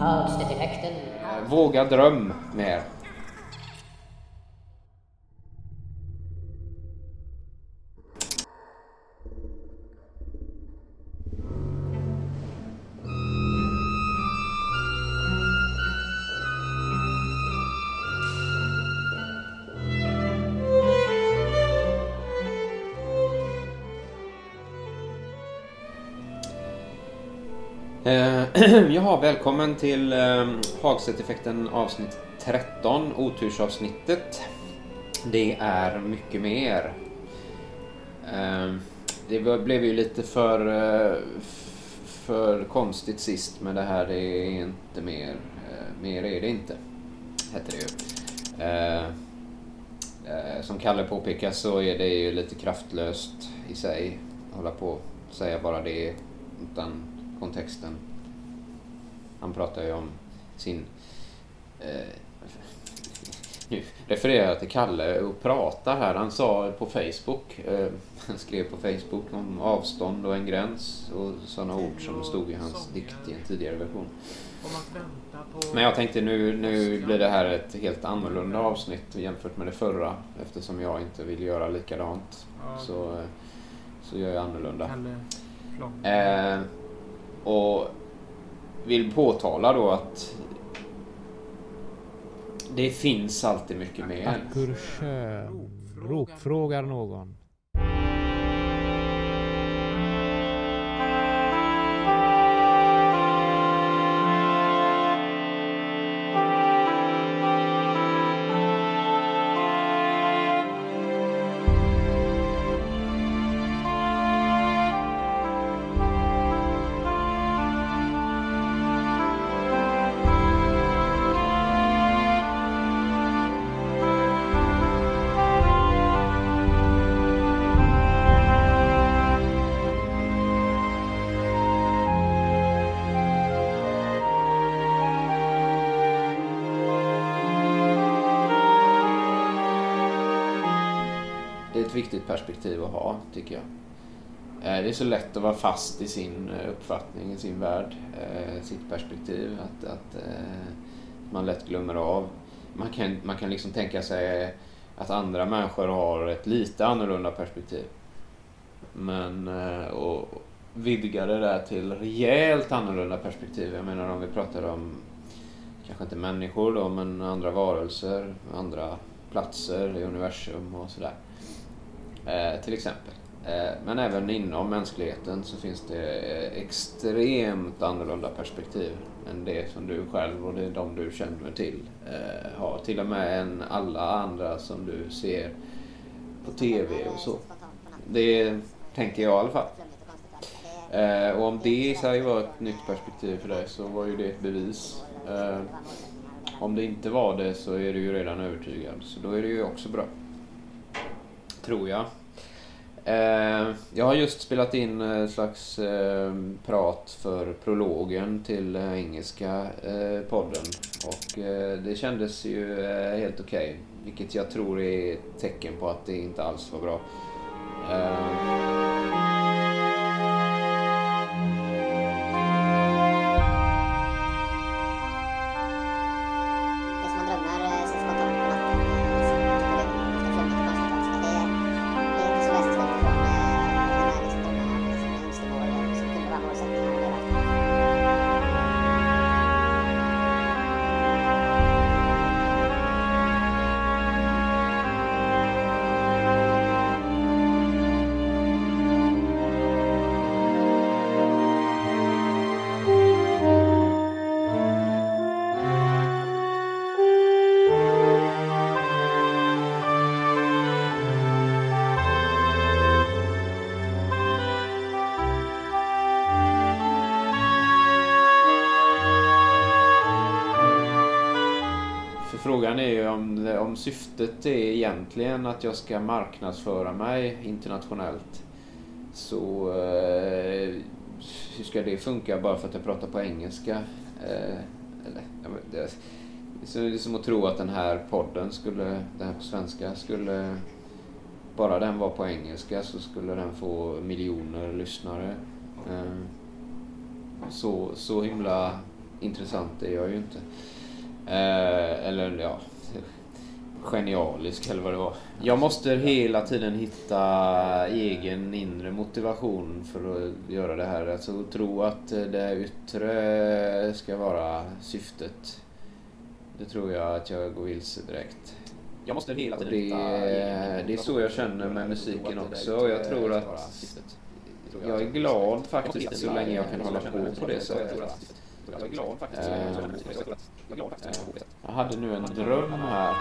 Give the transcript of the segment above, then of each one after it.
Högsteffekten. Eh, våga dröm mer. Jaha, välkommen till eh, Hagstedt-effekten avsnitt 13, otursavsnittet. Det är mycket mer. Eh, det blev ju lite för, eh, för konstigt sist, men det här det är inte mer. Eh, mer är det inte, hette det ju. Eh, eh, som Kalle påpekar så är det ju lite kraftlöst i sig. Hålla på och säga bara det utan kontexten. Han pratar ju om sin... Eh, nu refererar jag till Kalle och pratar här. Han sa på Facebook, eh, han skrev på Facebook om avstånd och en gräns och sådana ord som stod i hans dikt i en tidigare version. Men jag tänkte nu, nu blir det här ett helt annorlunda avsnitt jämfört med det förra eftersom jag inte vill göra likadant. Så, eh, så gör jag annorlunda. Eh, och vill påtala då att det finns alltid mycket mer. Ackurskön. Ropfrågar någon. Det är ett viktigt perspektiv att ha, tycker jag. Eh, det är så lätt att vara fast i sin eh, uppfattning, i sin värld, eh, sitt perspektiv. Att, att man lätt glömmer av. Man kan, man kan liksom tänka sig att andra människor har ett lite annorlunda perspektiv. Men och vidga det där till rejält annorlunda perspektiv. Jag menar om vi pratar om, kanske inte människor då, men andra varelser, andra platser i universum och sådär. Eh, till exempel. Eh, men även inom mänskligheten så finns det eh, extremt annorlunda perspektiv än det som du själv och det är de du känner till eh, har. Till och med än alla andra som du ser på TV och så. Det tänker jag i alla fall. Eh, och om det i sig var ett nytt perspektiv för dig så var ju det ett bevis. Eh, om det inte var det så är du ju redan övertygad. Så då är det ju också bra. Tror jag. Eh, jag har just spelat in eh, ett slags eh, prat för prologen till eh, engelska eh, podden. Och eh, det kändes ju eh, helt okej. vilket jag tror är ett tecken på att det inte alls var bra. Eh, om, syftet är egentligen att jag ska marknadsföra mig internationellt. Så eh, hur ska det funka bara för att jag pratar på engelska? Eh, eller, det, så det är som att tro att den här podden skulle, den här på svenska, skulle bara den var på engelska så skulle den få miljoner lyssnare. Eh, så, så himla intressant är jag ju inte. Eh, eller ja, genialisk eller vad det var. Jag måste hela tiden hitta egen inre motivation för att göra det här. Alltså tro att det yttre ska vara syftet. Det tror jag att jag går vilse direkt. Jag måste hela tiden det, hitta det är så jag känner med musiken också. Jag tror att jag är glad faktiskt så länge jag kan hålla på på det sättet. Jag är glad faktiskt. Eh, glad faktiskt. Jag hade nu en dröm här.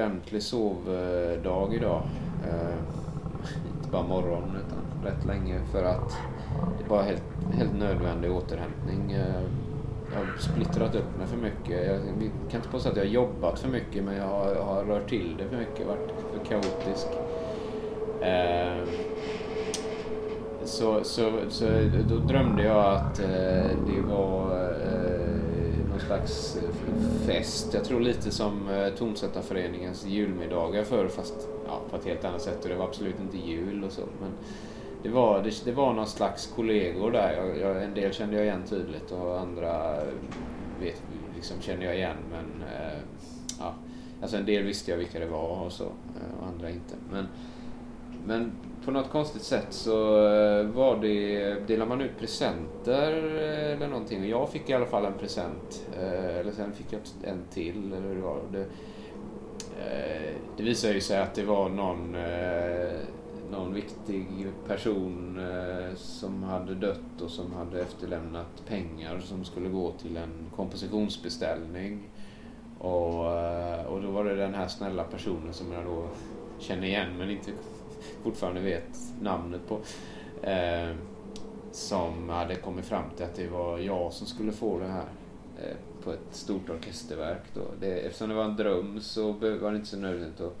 Ordentlig sovdag idag. Eh, Inte bara morgon utan rätt länge för att det var helt, helt nödvändig återhämtning. Eh, Jag har splittrat upp mig för mycket. Jag kan inte påstå att jag har jobbat för mycket men jag har, jag har rört till det för mycket, varit för kaotisk. Eh, Så, så, så då drömde jag att eh, det var eh, slags eh, fest. Jag tror lite som eh, Tonsättarföreningens julmiddagar förr fast ja, på ett helt annat sätt. Och det var absolut inte jul och så. Men det var, det, det var någon slags kollegor där. Jag, jag, en del kände jag igen tydligt och andra eh, vet, liksom kände jag igen. Men eh, ja, alltså en del visste jag vilka det var och så. Och andra inte. Men, men på något konstigt sätt så eh, var det, delade man ut presenter eh, eller någonting. Och jag fick i alla fall en present. Eh, eller sen fick jag en till eller hur det var. Det, det visade ju sig att det var någon, någon viktig person som hade dött och som hade efterlämnat pengar som skulle gå till en kompositionsbeställning. Och, och då var det den här snälla personen som jag då känner igen men inte fortfarande vet namnet på. Eh, som hade kommit fram till att det var jag som skulle få det här eh, på ett stort orkesterverk. Då. Det, eftersom det var en dröm så var det inte så nödvändigt att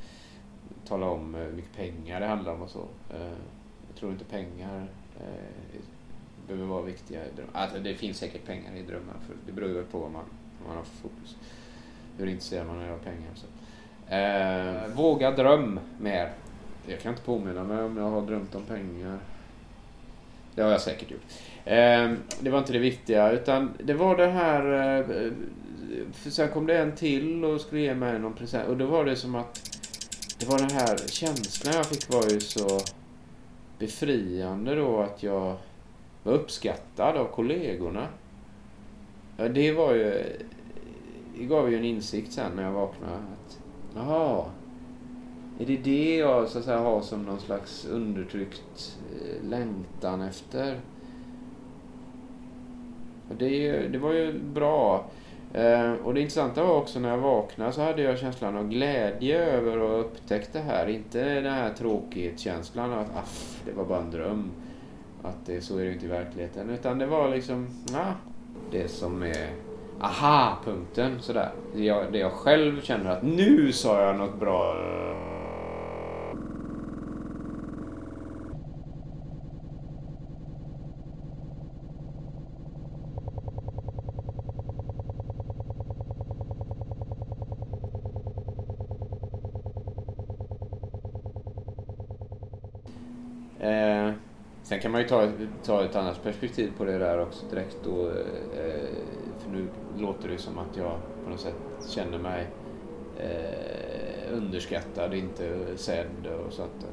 tala om eh, hur mycket pengar det handlar om och så. Eh, jag tror inte pengar eh, behöver vara viktiga i drömmar. Alltså, det finns säkert pengar i drömmar för det beror ju på vad man, vad man har för fokus. Hur intresserad man är av pengar. Så. Eh, våga dröm mer. Jag kan inte påminna mig om jag har drömt om pengar. Det har jag säkert gjort. Eh, det var inte det viktiga utan det var det här... Eh, sen kom det en till och skulle ge mig någon present och då var det som att det var den här känslan jag fick var ju så befriande då att jag var uppskattad av kollegorna. Ja, det var ju... Det gav ju en insikt sen när jag vaknade att jaha, är det det jag så att säga har som någon slags undertryckt eh, längtan efter? Det, det var ju bra. Eh, och det intressanta var också när jag vaknade så hade jag känslan av glädje över att ha upptäckt det här. Inte den här tråkighetskänslan av att aff, det var bara en dröm. Att det, så är det inte i verkligheten. Utan det var liksom, ja, det som är aha-punkten sådär. Det jag, det jag själv känner att nu sa jag något bra. Eh, sen kan man ju ta, ta ett annat perspektiv på det där också direkt då. Eh, för nu låter det som att jag på något sätt känner mig eh, underskattad, inte sedd och så att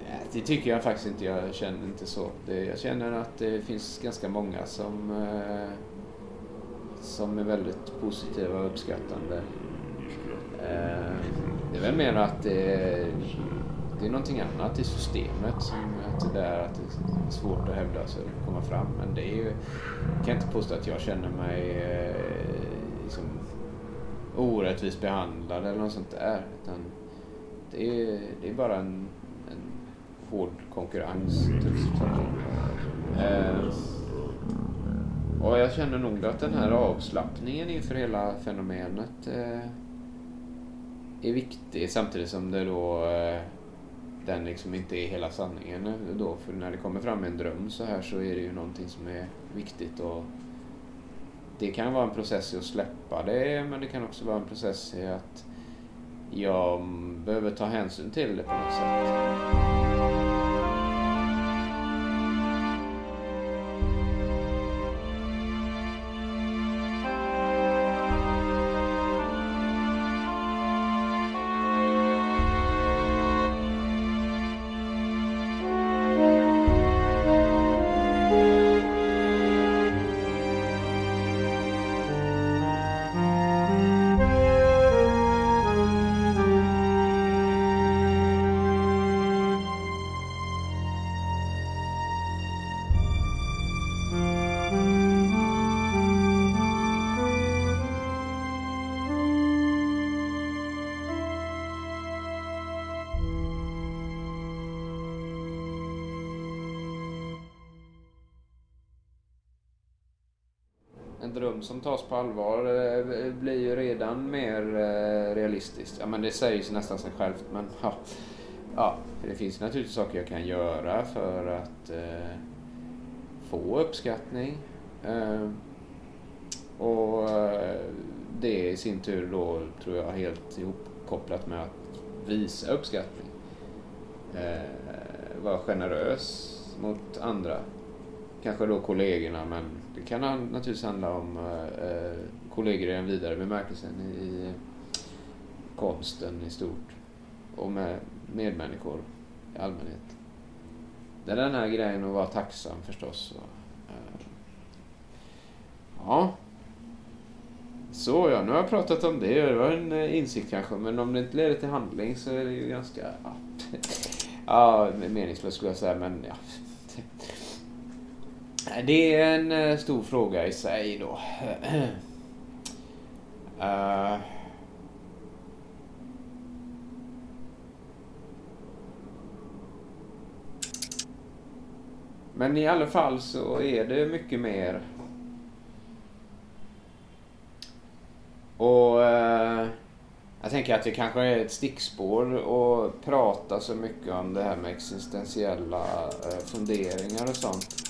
eh, det tycker jag faktiskt inte. Jag känner inte så. Jag känner att det finns ganska många som, som är väldigt positiva och uppskattande. Det är väl mer att det, det är någonting annat i systemet som jag där att det är svårt att hävda sig och komma fram. Men det är ju, jag kan inte påstå att jag känner mig eh, liksom, orättvist behandlad eller något sånt där. Utan det, är, det är bara en, en hård konkurrens. Typ. Eh, och jag känner nog att den här avslappningen inför hela fenomenet eh, är viktig samtidigt som det då eh, den liksom inte är hela sanningen då. För när det kommer fram en dröm så här så är det ju någonting som är viktigt och det kan vara en process i att släppa det men det kan också vara en process i att jag behöver ta hänsyn till det på något sätt. Rum som tas på allvar eh, blir ju redan mer eh, realistiskt. Ja, men det säger sig nästan sig självt, men ja. ja. Det finns naturligtvis saker jag kan göra för att eh, få uppskattning. Eh, och eh, det i sin tur då tror jag helt ihopkopplat med att visa uppskattning. Eh, vara generös mot andra. Kanske då kollegorna, men det kan naturligtvis handla om eh, kollegor i den vidare bemärkelsen i, konsten i stort. Och med medmänniskor i allmänhet. Det är den här grejen att vara tacksam förstås. Och, eh, ja. Så ja, nu har jag pratat om det. Det var en eh, insikt kanske, men om det inte leder till handling så är det ju ganska... Ja meningslöst skulle jag säga, men ja. Det är en eh, stor fråga i sig då. Uh, Men i alla fall så är det mycket mer. Och uh, jag tänker att det kanske är ett stickspår att prata så mycket om det här med existentiella uh, funderingar och sånt.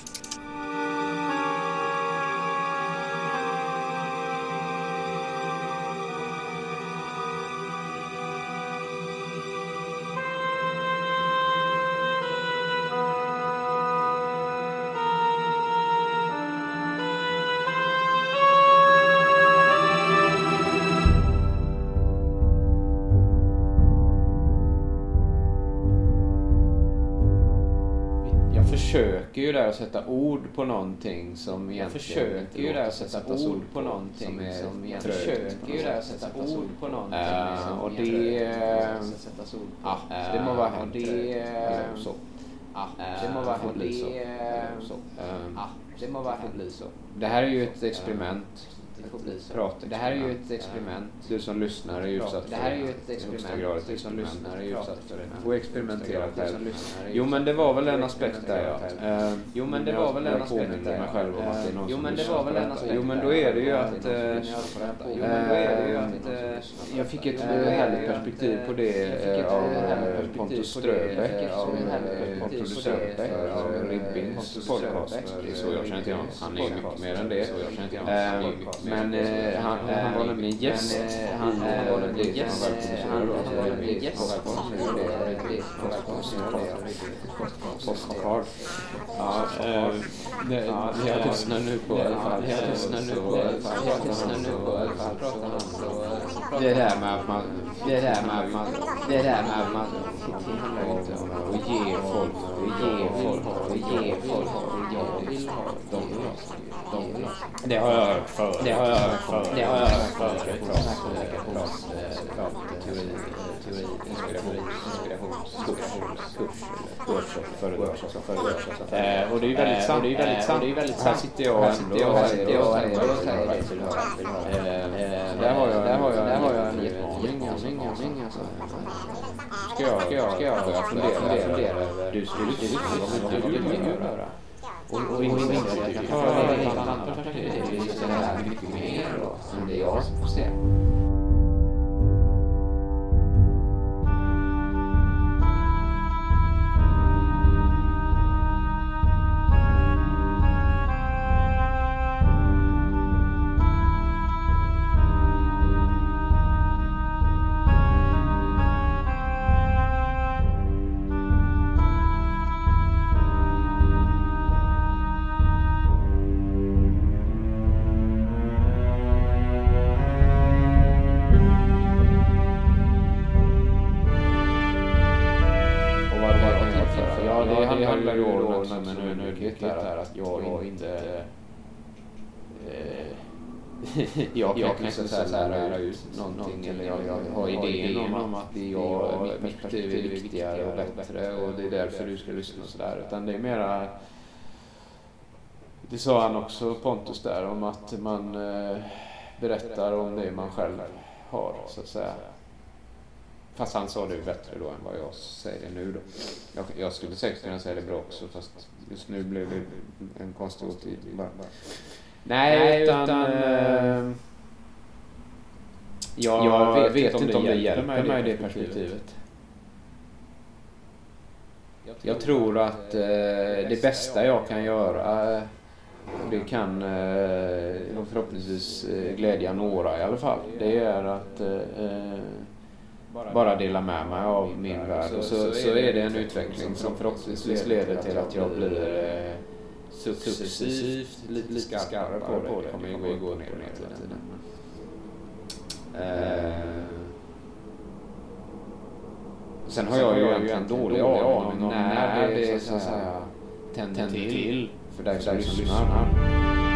Försöker ju där att sätta ord på någonting som egentligen försöker ju där att sätta ord på någonting som är som egentligen- försöker ju där att sätt. sätta ord på någonting som och det... Ja, det må vara hänt. det- så. Det må vara hänt. det- det må vara hänt. så. Det här är ju ett experiment. Det får bli så. Pratexperiment. Det här är ju ett experiment. Du som lyssnar är ju utsatt för Det här är ju ett experiment. Du som lyssnar är ju utsatt för det. Får experimentera själv. Jo men det var väl en aspekt där ja. Jo, men det var väl en aspekt där, mig själv om att det är någon Jo, som men det lyssnar var på väl en detta. aspekt Jo men där, då är det ju ja. att... Det är eh, lyssnar på detta. Jo, men då är det ju att, Jag fick ett härligt perspektiv på det eh, av eh, Pontus Ströbeck, av av, Pontus producent Ströbeck, för av, Ribbins Pontus podcast. Det är så jag känner till honom. Han är mycket mer än det. Så Eh, Men eh, han, Eh, han i eh, han, eh, eh, var nämligen gäst, eh, han, eh, alltså, eh, podcast. Postkard. Ja, eh, eh, lyssnar nu på i alla fall. Jag lyssnar nu på i alla fall. Jag lyssnar nu på i alla fall. Det där med att man... Det där med att man... Det där med att man... Och ge folk, och ge folk, och ge folk, och jag vill Det har jag hört förut. Det har jag hört förut. Det har jag hört förut. Teori, teori, inspiration, inspirationskurs, workshop, föreläsning. Eh, Och det är ju väldigt sant. Det är ju väldigt sant. Det är väldigt sant. Här sitter jag här sitter jag här sitter jag och. Där har jag där har jag där har jag en utmaning. Alltså, alltså. Ska jag ska jag ska jag börja fundera över du skulle du skulle du Och, och, och inte jag kan föra ett annat perspektiv. Det är liksom mycket mer då, än det jag ser. Och ju om också om en ödmjukhet där, att jag inte... eh, jag kan inte så här lära ut någonting eller jag, jag har idén om att det jag, mitt perspektiv är viktigare och bättre och det är därför du ska lyssna och sådär. Utan det är mera... Det sa han också, Pontus, där om att man eh, berättar om det man själv har, så att säga. Fast han sa det bättre då än vad jag säger det nu då. Jag, jag skulle säkert kunna säga det bra också fast just nu blev det en konstig återgivning bara. Nej, utan... eh, jag, jag vet, inte om det hjälper mig i det perspektivet. Jag tror att eh, det bästa jag kan göra, eh, det kan eh, förhoppningsvis eh, glädja några i alla fall, det är att eh, eh, bara dela med mig av min värld. Och så, så är det en utveckling som förhoppningsvis leder till att jag blir eh, successivt lite, lite skarpare på det. Det kommer ju gå, ner och ner hela tiden. Eh, sen har jag ju egentligen dålig aning om när det så att säga tänder till för dig som lyssnar.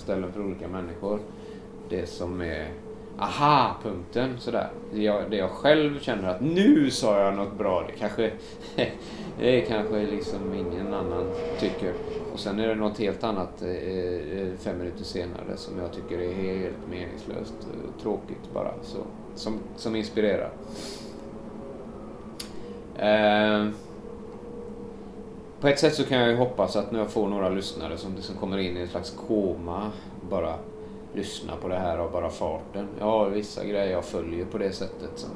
Ställen för olika människor. Det som är aha-punkten sådär. Det jag, det jag själv känner att nu sa jag något bra. Det kanske det kanske liksom ingen annan tycker. Och sen är det något helt annat eh, eh, fem minuter senare som jag tycker är helt meningslöst. eh, Tråkigt bara. Så, som, som inspirerar. Eh, på ett sätt så kan jag ju hoppas att när jag får några lyssnare som liksom kommer in i en slags koma, bara lyssna på det här av bara farten. Jag har vissa grejer jag följer på det sättet som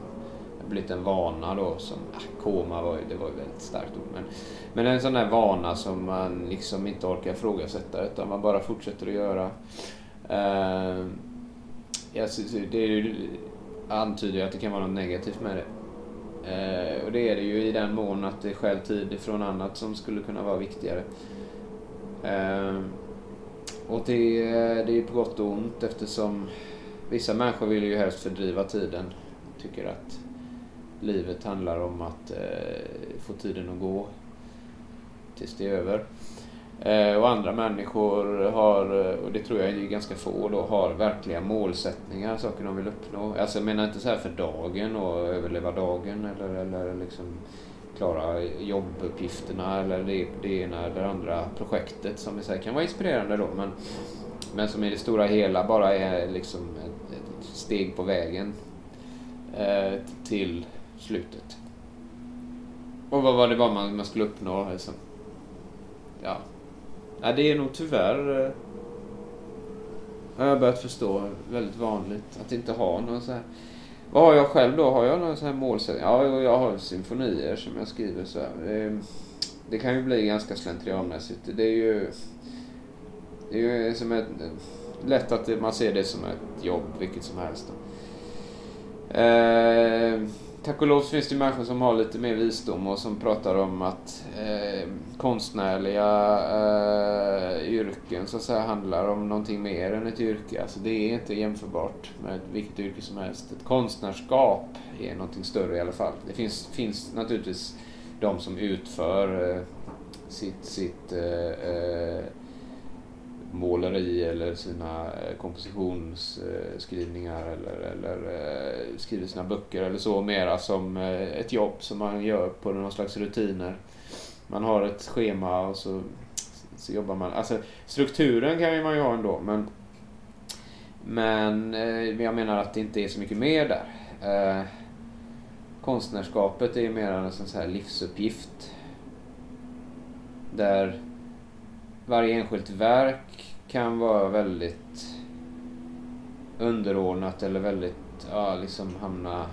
har blivit en vana då. Som, äh, koma var ju, det var ju väldigt starkt ord. Men, men en sån där vana som man liksom inte orkar ifrågasätta utan man bara fortsätter att göra. Uh, jag, det är ju, antyder ju att det kan vara något negativt med det. Eh, och det är det ju i den mån att det stjäl tid från annat som skulle kunna vara viktigare. Eh, och det, det är på gott och ont eftersom vissa människor vill ju helst fördriva tiden. Tycker att livet handlar om att eh, få tiden att gå tills det är över. Eh, och andra människor har, och det tror jag är ganska få då, har verkliga målsättningar, saker de vill uppnå. Alltså jag menar inte så här för dagen och överleva dagen eller, eller liksom klara jobbuppgifterna eller det, det ena eller andra projektet som i sig kan vara inspirerande då men, men som i det stora hela bara är liksom ett, ett steg på vägen eh, till slutet. Och vad var det var man, man skulle uppnå liksom? Ja, Ja, det är nog tyvärr, eh, har jag börjat förstå, väldigt vanligt att inte ha någon så här... Vad har jag själv då? Har jag någon sån här målsättning? Ja, jag har symfonier som jag skriver så här. Eh, det, kan ju bli ganska slentrianmässigt. Det är ju... Det är ju som ett... lätt att man ser det som ett jobb, vilket som helst. Då. Eh, Tack och lov finns det människor som har lite mer visdom och som pratar om att eh, konstnärliga eh, yrken så att säga handlar om någonting mer än ett yrke. Alltså det är inte jämförbart med vilket yrke som helst. Ett konstnärskap är någonting större i alla fall. Det finns, finns naturligtvis de som utför eh, sitt, sitt eh, eh måleri eller sina eh, kompositionsskrivningar eller, eller eh, skriver sina böcker eller så mera som eh, ett jobb som man gör på någon slags rutiner. Man har ett schema och så, så jobbar man. Alltså strukturen kan man ju ha ändå men men jag menar att det inte är så mycket mer där. Konstnärskapet är ju mer en sån här livsuppgift. Där varje enskilt verk kan vara väldigt underordnat eller väldigt, ja, liksom hamna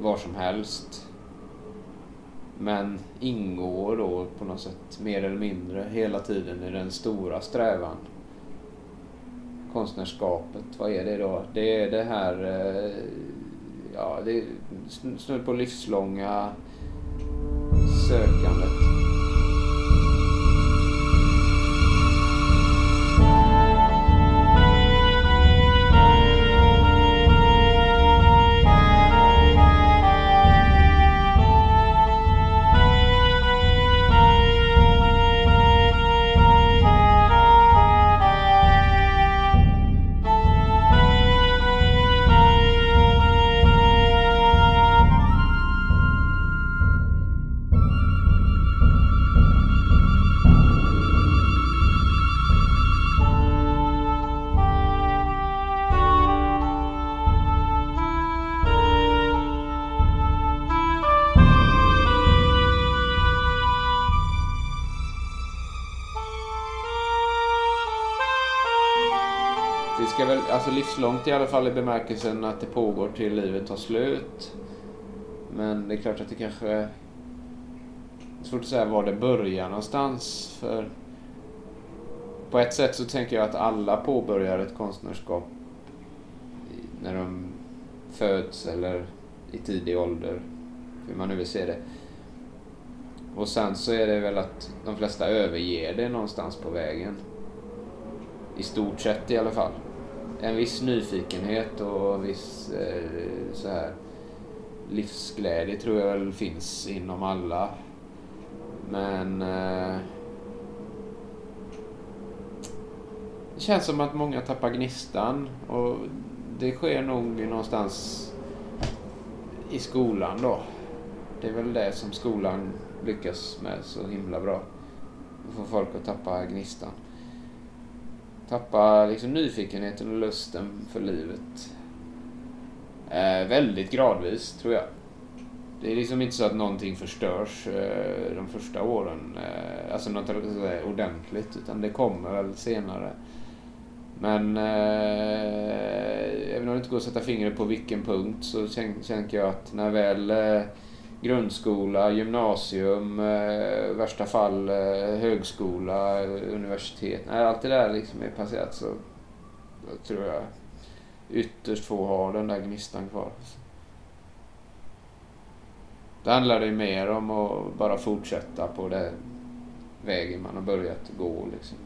var som helst. Men ingår då på något sätt mer eller mindre hela tiden i den stora strävan. Konstnärskapet, vad är det då? Det är det här, eh, ja, det är snudd på livslånga sökandet. Livslångt i alla fall i bemärkelsen att det pågår till livet tar slut. Men det är klart att det kanske är svårt att säga var det börjar någonstans. För på ett sätt så tänker jag att alla påbörjar ett konstnärskap när de föds eller i tidig ålder. Hur man nu vill se det. Och sen så är det väl att de flesta överger det någonstans på vägen. I stort sett i alla fall en viss nyfikenhet och en viss eh, så här, livsglädje tror jag väl finns inom alla. Men eh, det känns som att många tappar gnistan och det sker nog någonstans i skolan då. Det är väl det som skolan lyckas med så himla bra. Att få folk att tappa gnistan tappa liksom nyfikenheten och lusten för livet. Eh, väldigt gradvis, tror jag. Det är liksom inte så att någonting förstörs eh, de första åren, eh, alltså något ordentligt, utan det kommer väl senare. Men eh, även om det inte går att sätta fingret på vilken punkt så tänker jag att när väl eh, grundskola, gymnasium, eh, värsta fall eh, högskola, universitet. När allt det där liksom är passerat så tror jag ytterst få har den där gnistan kvar. Det handlar ju mer om att bara fortsätta på den vägen man har börjat gå. Liksom.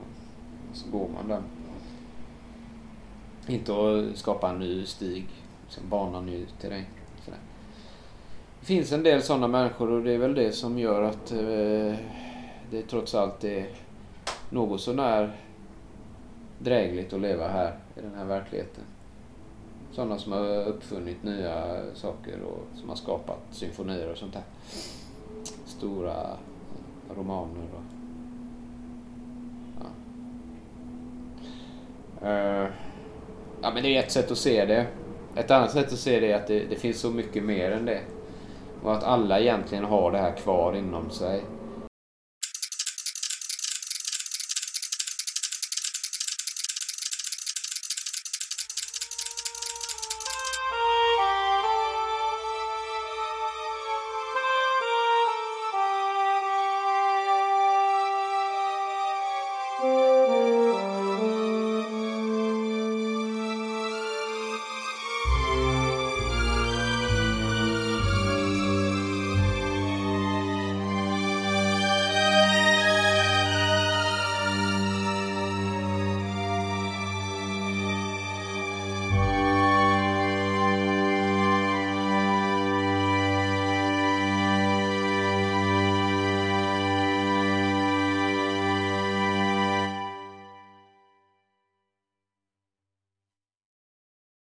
Så går man den. Inte att skapa en ny stig, liksom bana ny terräng. Det finns en del sådana människor och det är väl det som gör att eh, det trots allt är något sånär drägligt att leva här i den här verkligheten. Sådana som har uppfunnit nya saker och som har skapat symfonier och sånt där. Stora romaner och... Ja. Uh, ja men det är ett sätt att se det. Ett annat sätt att se det är att det, det finns så mycket mer än det. Och att alla egentligen har det här kvar inom sig.